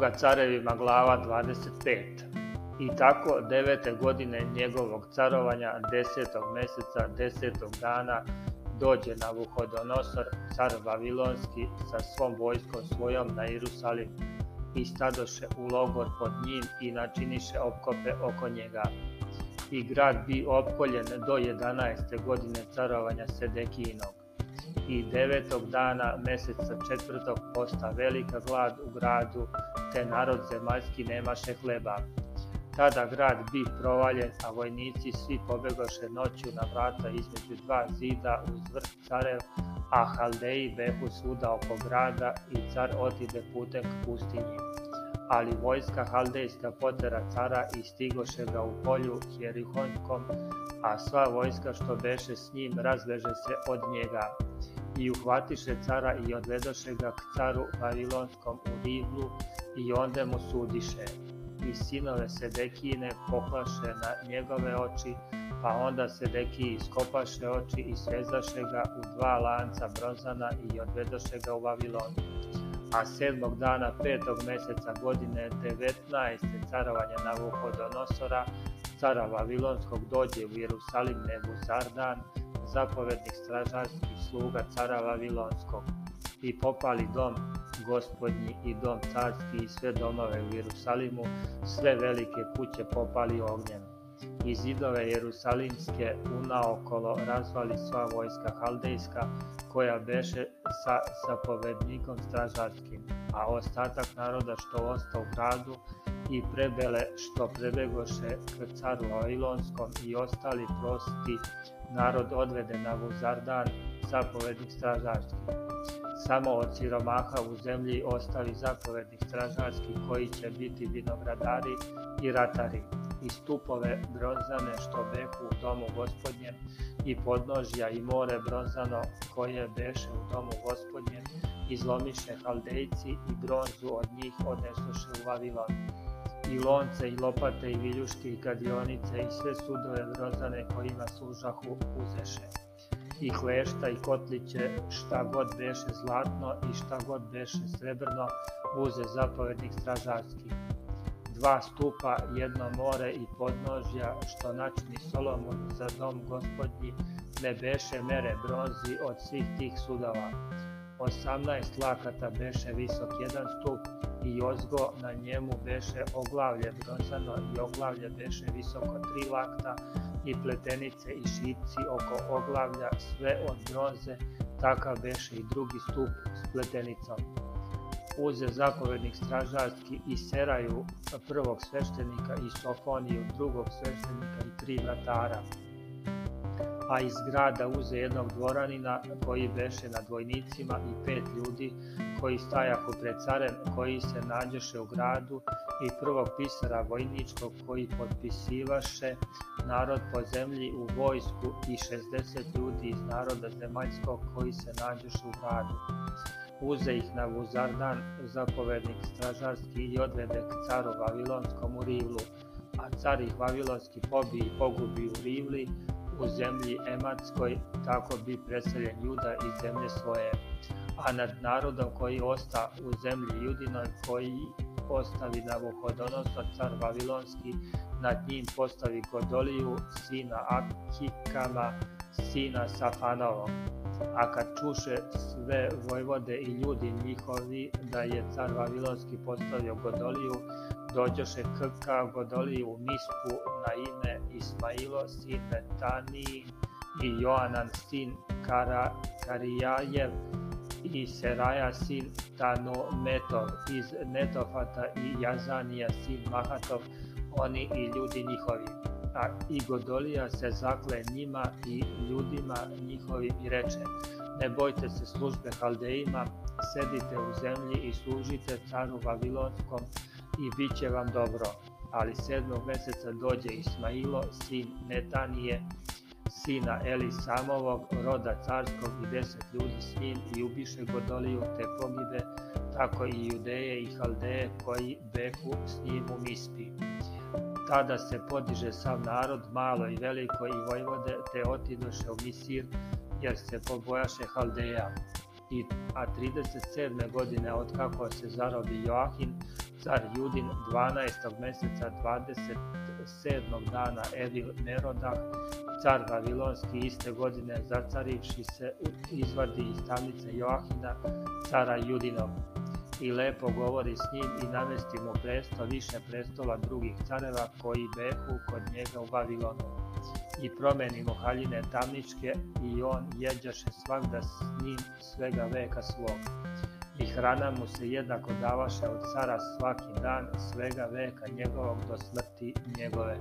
druga carevima glava 25. I tako devete godine njegovog carovanja, desetog meseca, desetog dana, dođe na Vuhodonosor, car Vavilonski, sa svom vojskom svojom na Jerusalim i stadoše u logor pod njim i načiniše opkope oko njega. I grad bi opkoljen do 11. godine carovanja Sedekinog. I devetog dana meseca četvrtog posta velika glad u gradu, te narod zemaljski nemaše hleba. Tada grad bi provaljen, a vojnici svi pobegoše noću na vrata između dva zida uz vrh carev, a Haldeji behu svuda oko grada i car otide putem k pustinji. Ali vojska Haldejska potera cara i stigoše ga u polju Jerihonskom, a sva vojska što beše s njim razbeže se od njega. I uhvatiše cara i odvedoše ga k caru Vavilonskom u Riblu i onda mu sudiše i sinove Sedekijine poklaše na njegove oči, pa onda Sedekiji skopaše oči i svezaše ga u dva lanca bronzana i odvedoše ga u Vavilon. A sedmog dana petog meseca godine 19. carovanja Navuhodonosora, cara Vavilonskog dođe u Jerusalim Nebuzardan, zapovednik stražarskih sluga cara Vavilonskog, i popali dom gospodnji i dom carski i sve domove u Jerusalimu, sve velike kuće popali ognjem. I zidove Jerusalimske unaokolo razvali sva vojska Haldejska, koja beše sa zapovednikom stražarskim, a ostatak naroda što osta u gradu i prebele što prebegoše k caru Vavilonskom i ostali prosti narod odvede na Vuzardan, zapovednik stražarski. Samo od siromaha u zemlji ostali zapovednih stražarski koji će biti vinogradari i ratari i stupove bronzane što behu u domu gospodnjem i podnožja i more bronzano koje beše u domu gospodnjem izlomiše haldejci i bronzu od njih odnesoše u Vavilon i lonce i lopate i viljuške i kadionice i sve sudove bronzane kojima služahu uzeše i klešta i kotliće, šta god beše zlatno i šta god beše srebrno, uze zapovednik stražarski. Dva stupa, jedno more i podnožja, što načini Solomon za dom gospodnji, ne beše mere bronzi od svih tih sudova. 18 lakata beše visok jedan stup i ozgo na njemu beše oglavlje bronzano i oglavlje beše visoko tri lakta, i pletenice i šipci oko oglavlja, sve od bronze, takav beše i drugi stup s pletenicom. Uze zapovednik stražarski i Seraju prvog sveštenika i Sofoniju drugog sveštenika i tri vratara a iz grada uze jednog dvoranina koji beše nad vojnicima i pet ljudi koji stajahu pred carem koji se nađoše u gradu i prvog pisara vojničkog koji potpisivaše narod po zemlji u vojsku i 60 ljudi iz naroda zemaljskog koji se nađoše u gradu. Uze ih na Vuzardan, zapovednik stražarski i odvede k caru Vavilonskom u Rivlu, a car ih Vavilonski pobi i pogubi u Rivli, u zemlji Ematskoj, tako bi preseljen Juda iz zemlje svoje. A nad narodom koji osta u zemlji Judinoj, koji postavi Navuhodonosor, car Vavilonski, nad njim postavi Godoliju, sina Akikama, sina Safanovog. A kad čuše sve vojvode i ljudi njihovi da je car Vavilonski postavio Godoliju, dođoše k Godoliju u Mispu na ime Ismailo sin Betani i Joanan sin Kara, Karijajev i Seraja sin Tanometov iz Netofata i Jazanija sin Mahatov, oni i ljudi njihovi. A i Godolija se zakle njima i ljudima njihovim i reče, ne bojte se službe Haldejima, sedite u zemlji i služite caru Vavilonskom i bit će vam dobro ali sedmog meseca dođe Ismailo, sin Netanije, sina Elisamovog, roda carskog i deset ljudi s njim i ubiše Godoliju te pogibe, tako i Judeje i Haldeje koji behu s njim u Mispi. Tada se podiže sav narod, malo i veliko i vojvode, te otidoše u Misir, jer se pobojaše Haldeja. I, a 37. godine od kako se zarobi Joahin, car Judin 12. meseca 27. dana Evil Merodah, car Vavilonski iste godine zacarivši se izvadi iz tamnice Joahina, cara Judinov i lepo govori s njim i namesti mu presto više prestola drugih careva koji behu kod njega u Vavilonu. I promeni mu haljine tamničke i on jeđaše svakda s njim svega veka svog. I hrana mu se jednako davaše od cara svaki dan svega veka njegovog do smrti njegove.